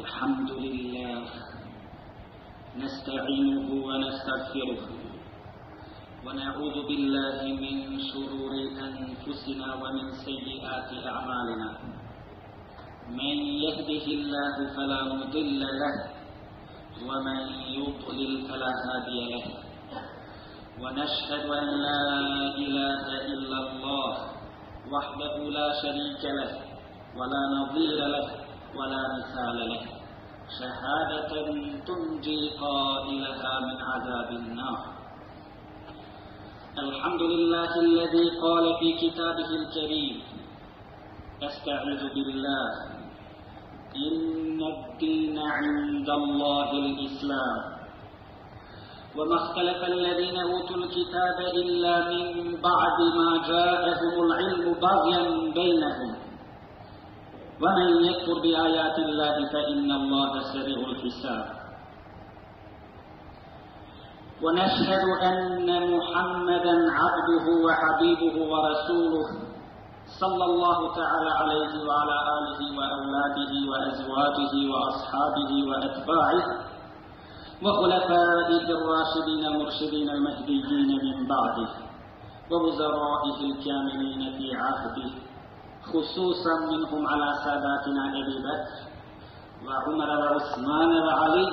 الحمد لله نستعينه ونستغفره ونعوذ بالله من شرور أنفسنا ومن سيئات أعمالنا من يهده الله فلا مضل له ومن يضلل فلا هادي له ونشهد أن لا إله إلا الله وحده لا شريك له ولا نظير له ولا مثال له شهادة تنجي قائلها من عذاب النار الحمد لله الذي قال في كتابه الكريم أستعذ بالله إن الدين عند الله الإسلام وما اختلف الذين أوتوا الكتاب إلا من بعد ما جاءهم العلم بغيا بينهم ومن يكفر بآيات الله فإن الله سريع الحساب ونشهد أن محمدا عبده وحبيبه ورسوله صلى الله تعالى عليه وعلى آله وأولاده وأزواجه وأصحابه وأتباعه وخلفائه الراشدين المرشدين المهديين من بعده ووزرائه الكاملين في عهده خصوصا منهم على ساداتنا أبي بكر وعمر وعثمان وعلي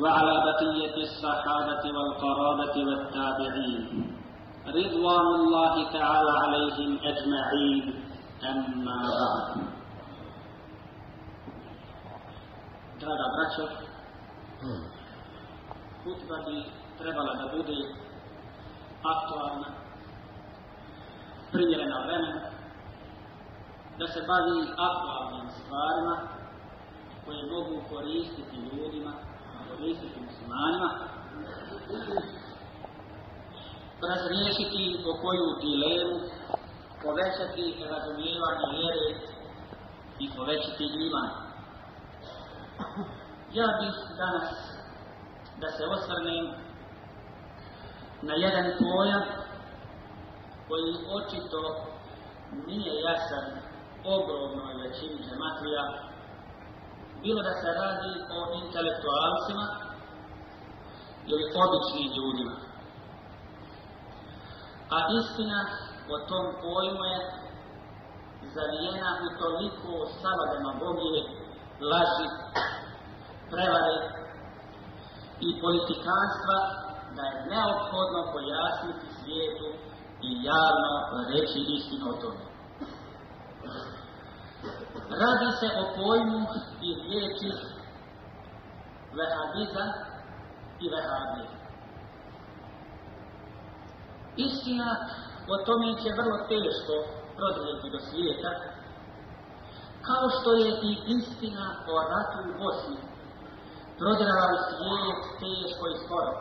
وعلى بقية الصحابة والقرابة والتابعين رضوان الله تعالى عليهم أجمعين أما بعد Draga braćo, hmm. bi trebala da bude aktualna, primjerena vremena, da se bavi aktualnim stvarima koje mogu koristiti ljudima, koristiti muslimanima, razriješiti po koju dilemu, povećati razumijevanje vjere i povećati divan. Ja bih danas da se osvrnem na jedan pojam koji očito nije jasan ogromnoj većini hematrija, bilo da se radi o intelektualcima ili običnim ljudima. A istina o tom pojmu je zavijena u toliko sava demagogije, laži, prevare i politikanstva da je neophodno pojasniti svijetu i javno reći istinu o tome. Radi se o pojmu i riječi vehabiza i vehabije. Istina o tome će vrlo teško prodržiti do svijeta, kao što je i istina o ratu u Bosni prodrala u svijet teško i skoro.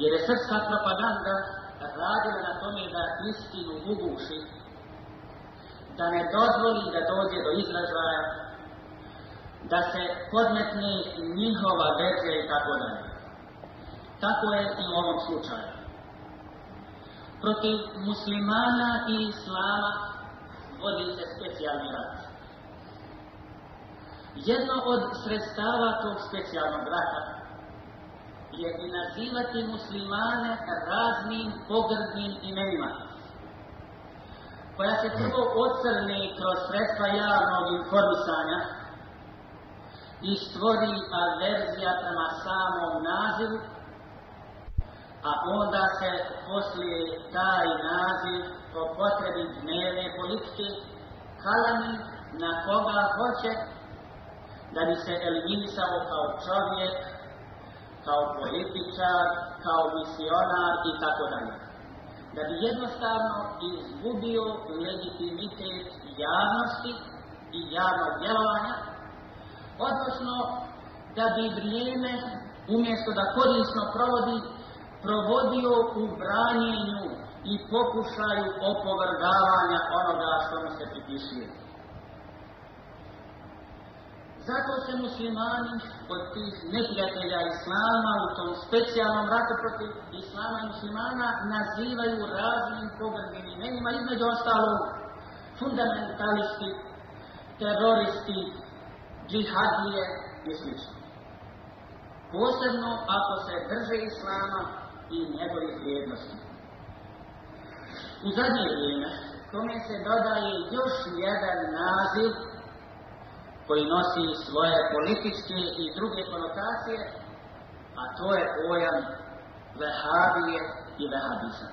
Jer je srpska propaganda radila na tome da istinu uguši da ne dozvoli da dođe do izražaja, da se podmetne njihova veze i tako dalje. Tako je i u ovom slučaju. Protiv muslimana i islama vodi se specijalni rat. Jedno od sredstava tog specijalnog rata je i nazivati muslimane raznim pogrdnim imenima koja se prvo ocrni kroz sredstva javnog informisanja i stvori averzija prema samom nazivu, a onda se poslije taj naziv po potrebi dnevne politike kalami na koga hoće da bi se eliminisao kao čovjek, kao političar, kao misionar i tako dalje da bi jednostavno izgubio legitimitet javnosti i javnog djelovanja, odnosno da bi vrijeme, umjesto da korisno provodi, provodio u branjenju i pokušaju opovrgavanja onoga što mu se pripisuje zato se muslimani od tih neprijatelja islama u tom specijalnom ratu protiv islama i muslimana nazivaju raznim pogrednim imenima, između ostalo fundamentalisti, teroristi, džihadije i sl. Posebno ako se drže islama i njegovih vrijednosti. U zadnje vrijeme, kome se dodaje još jedan naziv koji nosi svoje političke i druge konotacije, a to je pojam vehabije i vehabisa.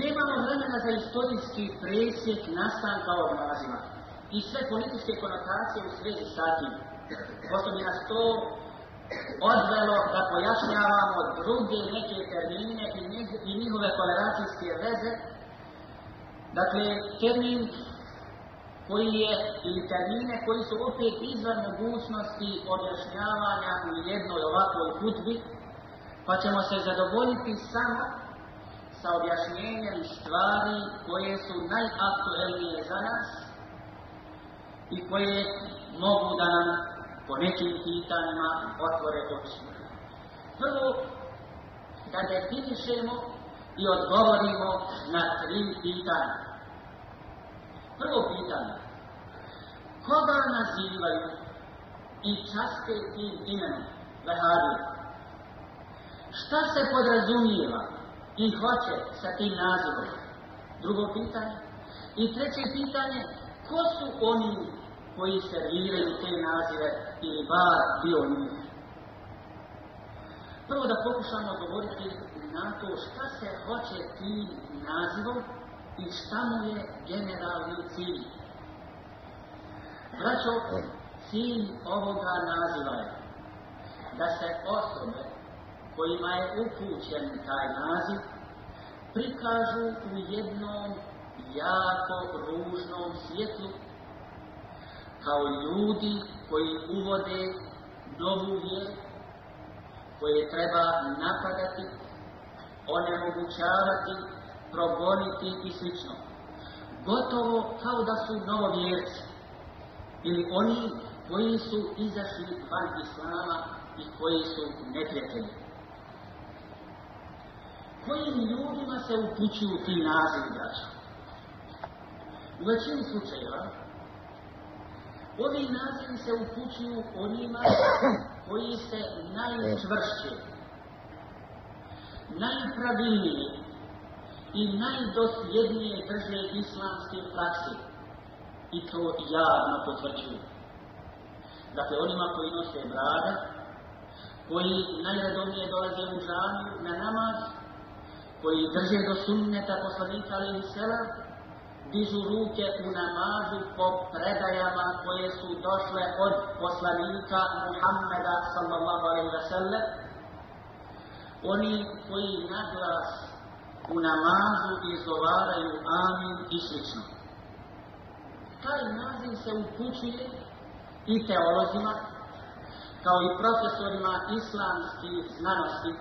Nemamo vremena za istorijski presjek nastanka ovog naziva i sve političke konotacije u svezi sa tim. Pošto bi nas to odvelo da pojašnjavamo druge neke termine i njihove toleracijske veze, dakle, termin koji je ili termine koji su opet izvan mogućnosti objašnjavanja u jednoj ovakvoj hutbi, pa ćemo se zadovoljiti samo sa objašnjenjem stvari koje su najaktuelnije za nas i koje mogu da nam po nekim pitanjima otvore točno. Prvo, da definišemo i odgovorimo na tri pitanja. Prvo pitanje. Koga nazivaju i časte tim imenom? Vahabi. Šta se podrazumijeva i hoće sa tim nazivom? Drugo pitanje. I treće pitanje. Ko su oni koji serviraju te nazive ili bar bio njih? Prvo da pokušamo govoriti na to šta se hoće tim nazivom i šta mu je generalni cilj. Braćo, cilj ovoga naziva je da se osobe kojima je upućen taj naziv prikažu u jednom jako ružnom svijetlu kao ljudi koji uvode novu vijek koje treba napadati, onemogućavati progoniti i slično. Gotovo kao da su novovjerci ili oni koji su izašli van Islama i koji su neprijatelji. Kojim ljudima se upućuju ti nazivi braća? U većini slučajeva, ovi nazivi se upućuju onima koji se najčvršće, najpravilnije i najdosljednije drže islamske prakse. I to javno potvrđuju. Dakle, onima koji nose brade, koji najredovnije dolaze u džamiju na namaz, koji drže do sunneta poslanika ili sela, dižu ruke u namazu po predajama koje su došle od poslanika Muhammeda sallallahu alaihi wa sallam, oni koji naglas glas u namazu izgovaraju amin i slično. Taj naziv se upućuje i teolozima, kao i profesorima islamskih znanosti,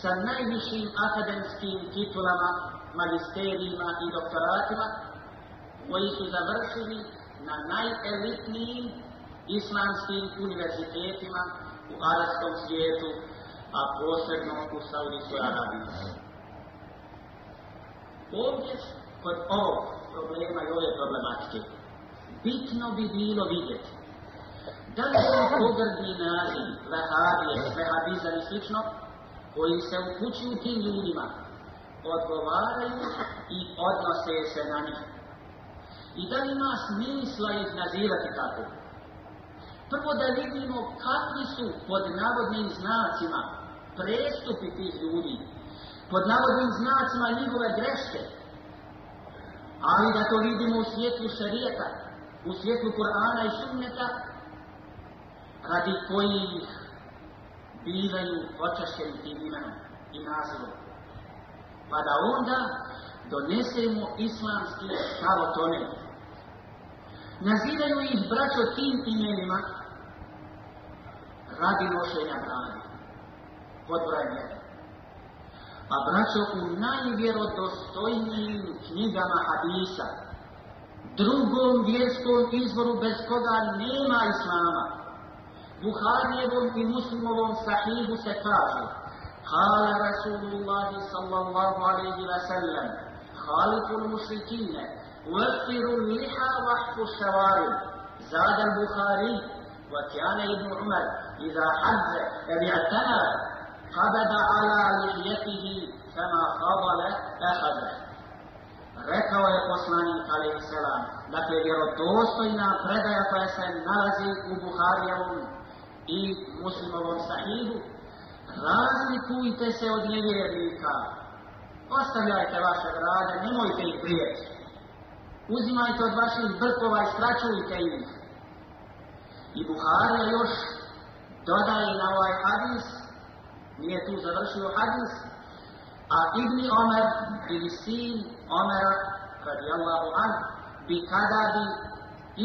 sa najvišim akademskim titulama, magisterijima i doktoratima, koji su završili na najelitnijim islamskim univerzitetima u arabskom svijetu, a posebno u Saudijskoj Arabiji. Ovdje, kod ovog problema i ove problematike, bitno bi bilo vidjeti da li su pogrdni nazivi, vehabije, vehabizam i slično, koji se upućuju tim ljudima, odgovaraju i odnose se na njih. I da li ima smisla ih nazivati tako? Prvo da vidimo kakvi su pod navodnim znacima prestupi tih ljudi, pod navodnim znacima njegove greške, ali da to vidimo u svijetu šarijeta, u svijetu Kur'ana i sunneta, radi kojih bivaju očašeni tim imenom i nazivom. Pa da onda donesemo islamski stav o tome. Nazivaju ih braćo tim imenima radi nošenja brana. Podbrojem jedan a braćo u najvjerodostojnijim knjigama hadisa, drugom vjerskom izvoru bez koga nema islama. Buharijevom i muslimovom sahihu se kaže, Kale Rasulullahi sallallahu alaihi wa sallam, Halikul musrikine, Uvfiru liha vahku sevaru, Zadan Buhari, Vatjane ibn Umar, Iza hadze, Ebi Atanar, قدب على لحيته كما قضل أحد Rekao je poslanik alaihi sallam, dakle vjerodostojna predaja koja se nalazi u Buharijevom i muslimovom sahihu, razlikujte se od nevjernika, ostavljajte vaše grade, nemojte ih prijeći, uzimajte od vaših brkova i stračujte ih. I Buharija još dodaje na ovaj hadis, nije tu završio hadis, a Ibni Omer ili sin Omera radijallahu an, bi kada bi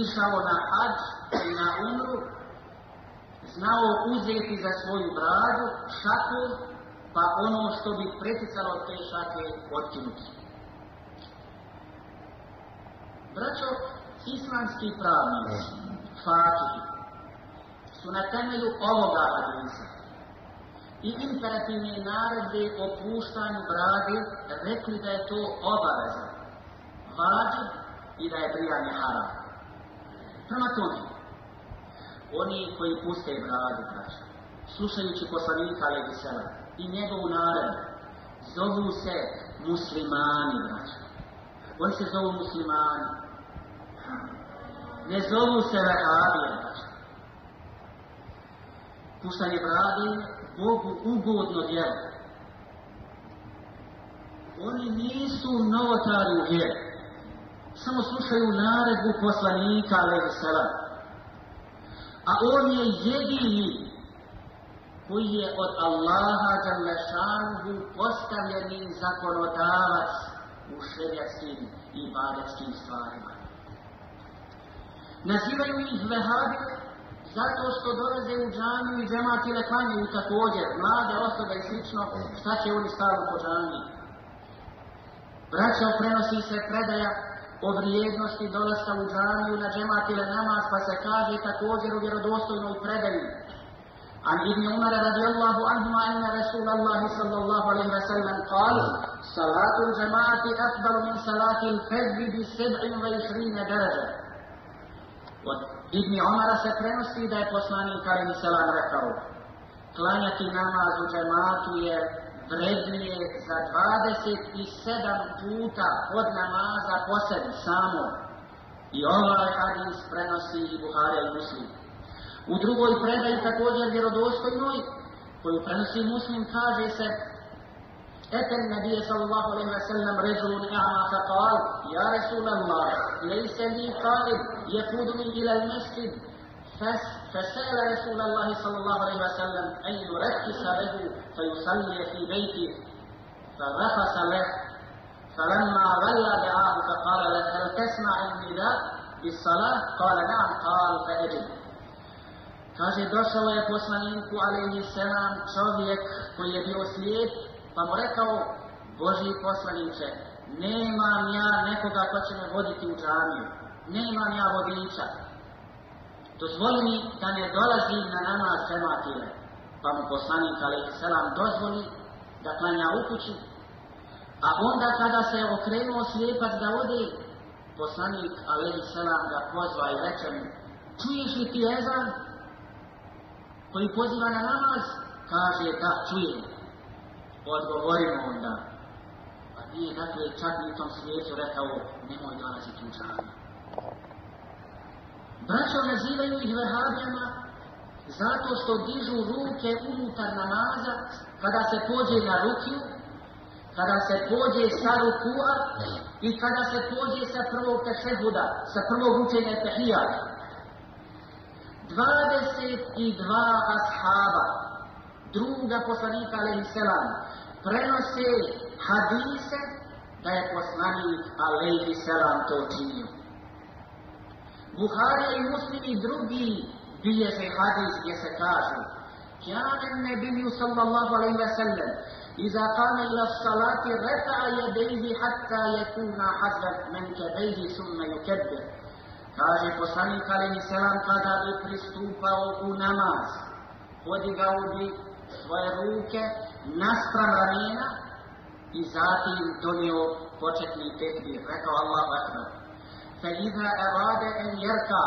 išao na hađ i na umru, znao uzeti za svoju bradu šaku, pa ono što bi preticalo te šake otkinuti. Braćo, islamski pravnici, fakiri, su na temelju ovoga hadisa i imperativne naredbe o puštanju bradi rekli da je to obaveza. Vađi i da je prijanje haram. Prema tome, oni koji puste bradu, braći, slušajući poslanika Ali i njegovu naredbu, zovu se muslimani, braći. Oni se zovu muslimani. Ne zovu se vehabije, braći. Puštanje bradi Bogu ugodno djelo. Oni nisu novotari u vjeru. Samo slušaju naredbu poslanika, alaihi sallam. A on je jedini koji je od Allaha Đalešanhu postavljeni zakonodavac u šerijatskim i badetskim stvarima. Nazivaju ih vehabik, Zato što dolaze u džaniju i džemat ili klanjuju također, mlade osobe i slično, šta će oni stavu po džaniji? Braća, prenosi se predaja o vrijednosti dolaska u džaniju na džemat ili namaz, pa se kaže također u vjerodostojnoj predaju. A Ibn Umar radijallahu anhuma inna Rasulallahu sallallahu alaihi wa sallam kal Salatul džemati akbalu min salatil fezbi bi sebi ve išrine darađa. Od Ibni Omara se prenosi da je poslanik Karim Selan rekao Klanjati namaz u džematu je vrednije za 27 puta od namaza posebno samo. I ovaj hadis prenosi i Buharija i Muslim. U drugoj predaji također vjerodostojnoj koju prenosi muslim kaže se أتى النبي صلى الله عليه وسلم رجل أعمى فقال يا رسول الله ليس لي قائد يقودني إلى المسجد فسأل رسول الله صلى الله عليه وسلم أن يركز له فيصلي في بيته فرخص له فلما ولى دعاه فقال له هل تسمع النداء بالصلاة؟ قال نعم قال فأجب Kaže, došao je poslaniku, je salam, čovjek koji je bio slijep pa mu rekao, Boži poslaniče, nemam ja nekoga ko će me voditi u džamiju, nemam ja vodiča. Dozvoli mi da ne dolazim na nama džematile. Pa mu poslanik Ali Selam dozvoli da klanja u kuću. A onda kada se okrenuo slijepac da ode, poslanik Ali Selam ga pozva i reče mu, čuješ li ti Ezan koji poziva na namaz? Kaže, da, čujem odgovorimo onda. Pa nije dakle čak i u tom svijetu rekao, nemoj dolazi tu džami. Braćo nazivaju ih vehabijama zato što dižu ruke unutar namaza kada se pođe na ruki, kada se pođe sa rukua i kada se pođe sa prvog tešehuda, sa prvog učenja tehijata. 22 ashaba druga poslanika alaihi selam prenose hadise da je poslanik alaihi selam to činio. Buhari i muslim i drugi bilježe hadis gdje se kaže Kjanen nebiju sallallahu alaihi ve sellem Iza kane ila salati reta je bejzi hatta je kuna hazrat men ke bejzi sunna ju kebde. Kaže poslanik alaihi selam kada bi pristupao u namaz podigao bi svoje ruke nastran ramena i zatim donio početni tekbir. Rekao Allah vatno. Fe idra evade en jerka,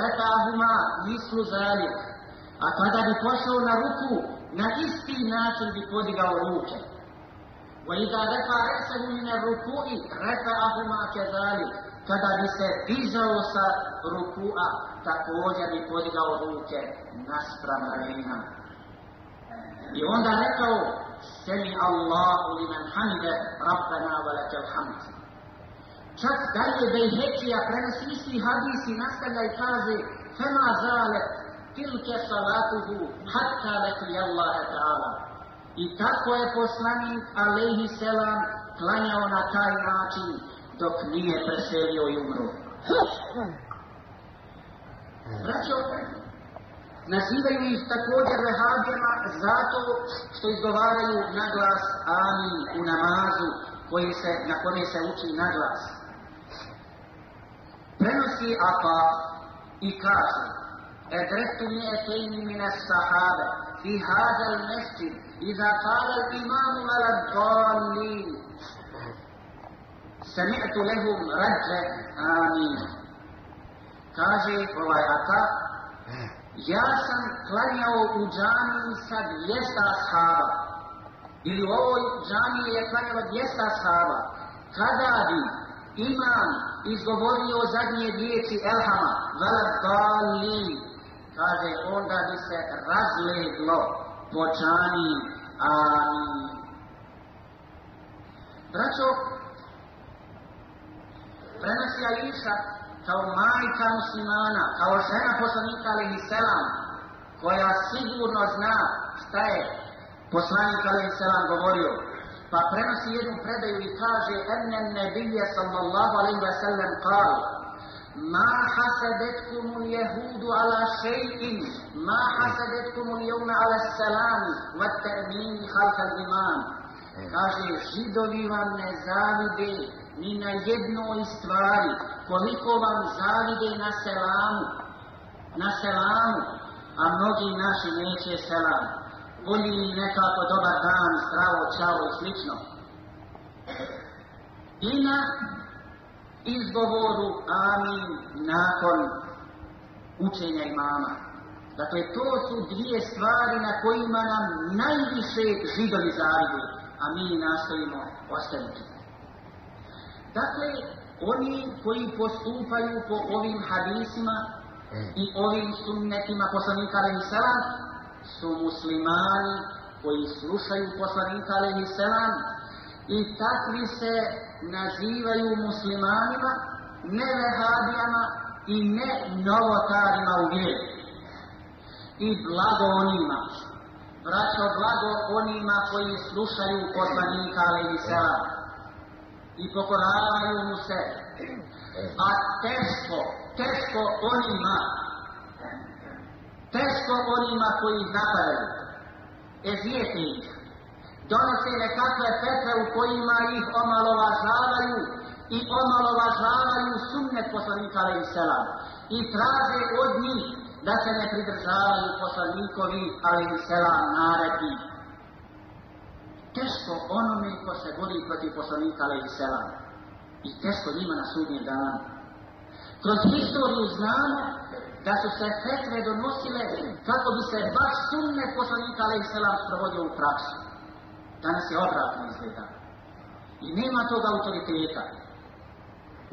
reka ahuma mislu zalik. A kada bi pošao na ruku, na isti način bi podigao ruke. Wa idha reka resahu mine ruku'i, reka ahuma kezalik. Kada bi se dizao sa ruku'a, također bi podigao ruke nastran ramena. I onda rekao, Semi Allahu li man hamide, Rabbana wa leke alhamd. Čak da je Bejhekija prenosi isti hadis i nastavlja i kaže, Fema zale, tilke salatuhu, hatta leke Allahe ta'ala. I tako je poslanik, alaihi selam, klanjao na taj način, dok nije preselio i umro. Braćo, Nazivaju ih također vehabijama zato što izgovaraju na glas amin u namazu koji se, na kome se uči na glas. Prenosi apa i kaže Edretu mi etejni mine sahabe i hadel mestin i za kadel imamu maladbalin Sami'tu lehum radze amin. Kaže ovaj Ata, ja sam klanjao u džamiji sa dvijesta ashaba. Ili u ovoj džamiji je klanjalo dvijesta ashaba. Kada bi imam izgovorio zadnje riječi Elhama, Valadali, kaže, onda bi se razleglo po džamiji. Amin. Braćo, prenosi Ališa, kao majka muslimana, kao žena poslanika alaihi selam, koja sigurno zna šta je poslanik alaihi selam govorio, pa prenosi jednu predaju i kaže Ene nebilje sallallahu alaihi wa sallam kao Ma hasadetkumu jehudu ala šeitin, ma hasadetkumu jevme ala salami, wa termini halka iman. E. Kaže, židovi vam ne zavide, ni na jednoj stvari koliko vam zavide na selamu, na selamu, a mnogi naši neće selam. Bolji mi nekako dobar dan, zdravo, čao i slično. I na izgovoru amin nakon učenja imama. Dakle, to su dvije stvari na kojima nam najviše židovi zaviduju, a mi nastojimo ostaviti. Dakle, oni koji postupaju po ovim hadisima e. i ovim sunnetima poslanika Ali Miselam su muslimani koji slušaju poslanika Ali Miselam i takvi se nazivaju muslimanima, ne vehabijama i ne novotarima u vijek. I blago onima, braćo, blago onima koji slušaju poslanika Ali Miselam. Yeah i pokoravaju mu se. A pa teško, teško onima, teško onima koji ih napadaju, ezijeti ih, donose nekakve petre u kojima ih omalovažavaju i omalovažavaju sumne poslanika i selam i traže od njih da se ne pridržavaju poslanikovi ali i selam naredi teško onome ko se bori protiv poslanika ali i sela. I teško njima na sudnje dana. Kroz historiju znamo da su se fetve donosile kako bi se baš sunne poslanika ali i sela provodio u praksu. Danas je obratno izgleda. I nema toga autoriteta.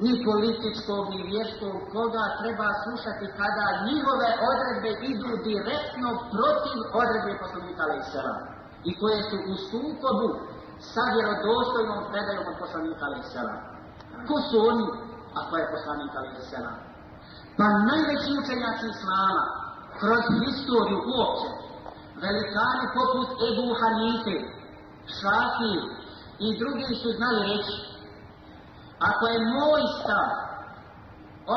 Ni političkog, ni vještog, koga treba slušati kada njihove odredbe idu direktno protiv odredbe poslanika ali i sela i koje su u sukobu sa vjerodostojnom predajom od poslanika Ali Sela. Ko su oni, ako je poslanik Ali Sela? Pa najveći učenjaci Islama, kroz historiju uopće, velikani poput Ebu Hanite, Šafi i drugi su znali reći, ako je moj stav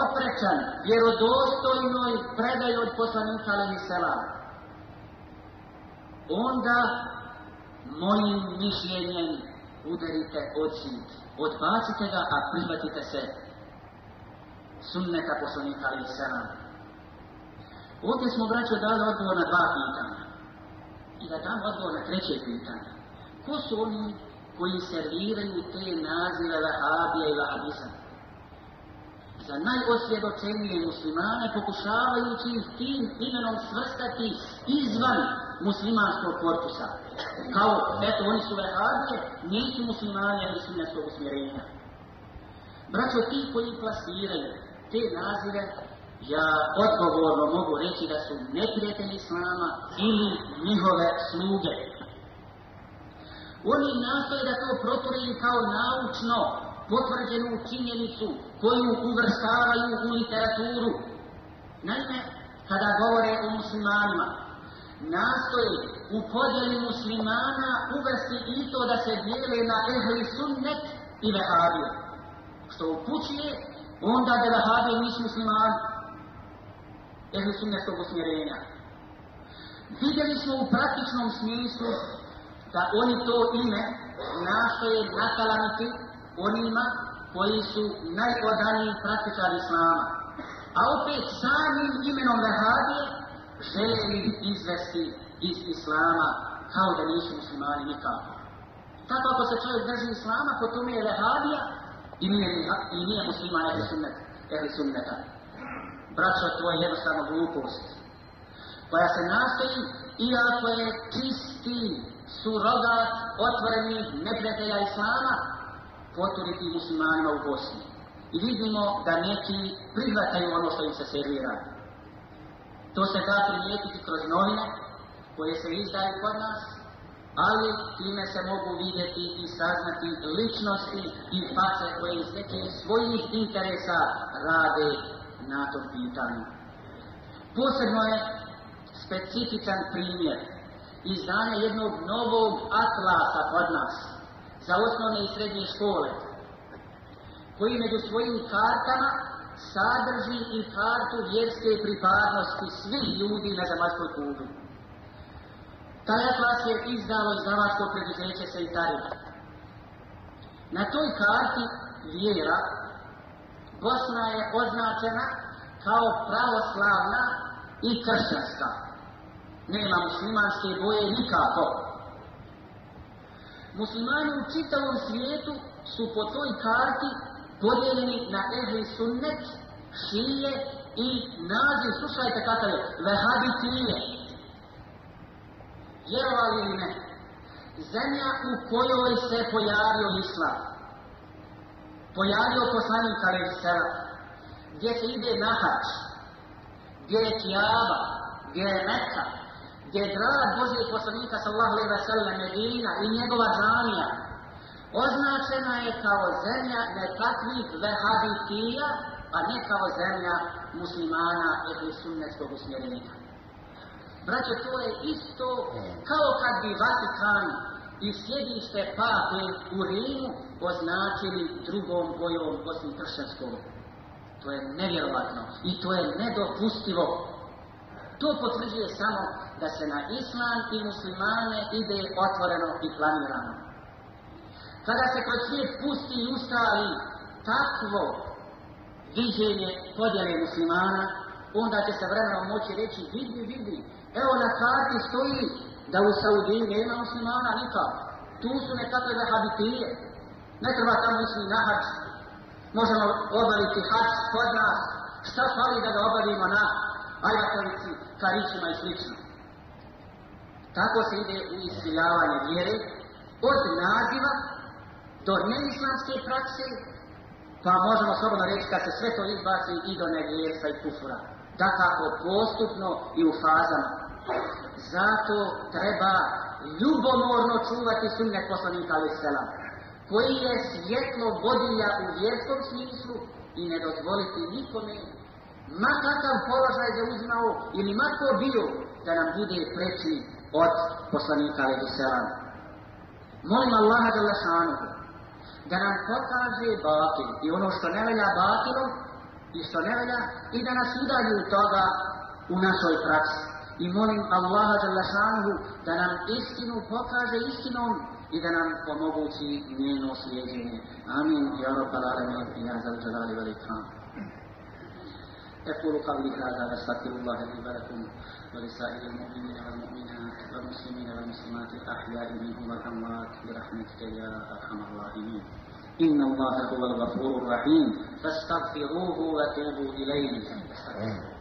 oprećan vjerodostojnoj predaj od poslanika Ali Sela, onda mojim mišljenjem udarite odsid, odbacite ga, a prihvatite se sunneta poslanika ili sanan. Ovdje smo braćo dali odgovor na dva pitanja. I da dam odgovor na treće pitanje. Ko su oni koji serviraju te nazive Vahabija i Vahabisa? Za najosvjedočenije muslimane pokušavajući ih tim imenom svrstati izvan muslimanskog korpusa. Kao, eto, oni su vehabije, nisu muslimani, ali su neko usmjerenja. Braćo, ti koji plasiraju te nazive, ja odgovorno mogu reći da su neprijatelji islama ili njihove sluge. Oni nastoje da to protureju kao naučno potvrđenu činjenicu koju uvrstavaju u literaturu. Naime, kada govore o muslimanima, nastoje u podjeli muslimana uvesti i to da se dijele na ehli sunnet i vehabije. Što upućuje, onda da vehabije nisu muslimani. Ehli sunnet tog usmjerenja. Vidjeli smo u praktičnom smislu da oni to ime nastoje nakalaniti onima koji su najodaniji praktičari islama. A opet samim imenom vehabije žele li izvesti iz islama kao da nisu muslimani nikako. Tako ako se čovjek drži islama, ko tome je vehabija i nije, i nije muslima ehli sunnet, ehli sunneta. Braćo, to je jednostavno glupost. Koja se nastoji, iako je čisti surogat otvoreni neprijatelja islama, poturiti muslimanima u Bosni. I vidimo da neki prihvataju ono što im se servira. To se da primijetiti kroz novine koje se izdaju kod nas, ali time se mogu vidjeti i saznati ličnosti i face koje iz nekih svojih interesa rade na tom pitanju. Posebno je specifičan primjer izdanja jednog novog atlasa kod nas za osnovne i srednje škole, koji među svojim kartama sadrži i kartu vjerske pripadnosti svih ljudi na zemaljskoj kuli. Taj atlas je izdalo izdavačko preduzeće Sejtarima. Na toj karti vjera Bosna je označena kao pravoslavna i kršćanska. Nema muslimanske boje nikako. Muslimani u čitavom svijetu su po toj karti podijeljeni na ehli sunnet, šije i nazi, slušajte kakav je, vehabitije. Vjerovali ili ne? Zemlja u kojoj se pojavio islam. Pojavio poslanik Karim Sela. Gdje se ide Nahač, gdje je Kijaba, gdje je Mekka, gdje je grad Božijeg poslanika sallahu alaihi wa sallam, Medina i njegova džamija, označena je kao zemlja nekakvih vehabitija, a ne kao zemlja muslimana ili sunnetskog usmjerenika. Braćo, to je isto kao kad bi Vatikan i sjedište pape u Rimu označili drugom bojom osim kršćanskom. To je nevjerovatno i to je nedopustivo. To potvrđuje samo da se na islam i muslimane ide otvoreno i planirano kada se kroz svijet pusti i ustali takvo viđenje podjele muslimana, onda će se vremenom moći reći, vidi, vidi, evo na karti stoji da u Saudiji nema muslimana nikak. Tu su nekakve vehabitije. Ne treba tamo ići na hač. Možemo obaviti hač kod nas. Šta fali da ga obavimo na ajvatovici, karićima i slično. Tako se ide u isiljavanje vjere od naziva do neislamske prakse, pa možemo slobodno reći kad se sve to izbaci i do nevjerstva i kufura. Da tako postupno i u fazama. Zato treba ljubomorno čuvati sunne poslanika ali selam, koji je svjetlo vodilja u vjerskom smislu i ne dozvoliti nikome, ma kakav položaj je uzimao ili ma ko bio, da nam bude preći od poslanika ali selam. Molim Allaha da lašanu da nam pokaze batin i ono što ne velja batinom i što ne velja i da nas udalju toga u našoj praksi. I molim Allaha Đalašanuhu da nam istinu pokaže istinom i da nam pomogući njeno slijedjenje. Amin. Ja Rabbala Aramir i ja zavrđa dali velik kram. Eko lukavlika da nas takiru Allahe i velikom. ولسائر المؤمنين والمؤمنات والمسلمين والمسلمات الأحياء منهم والأموات برحمتك يا أرحم الراحمين إن الله هو الغفور الرحيم فاستغفروه وتوبوا إليه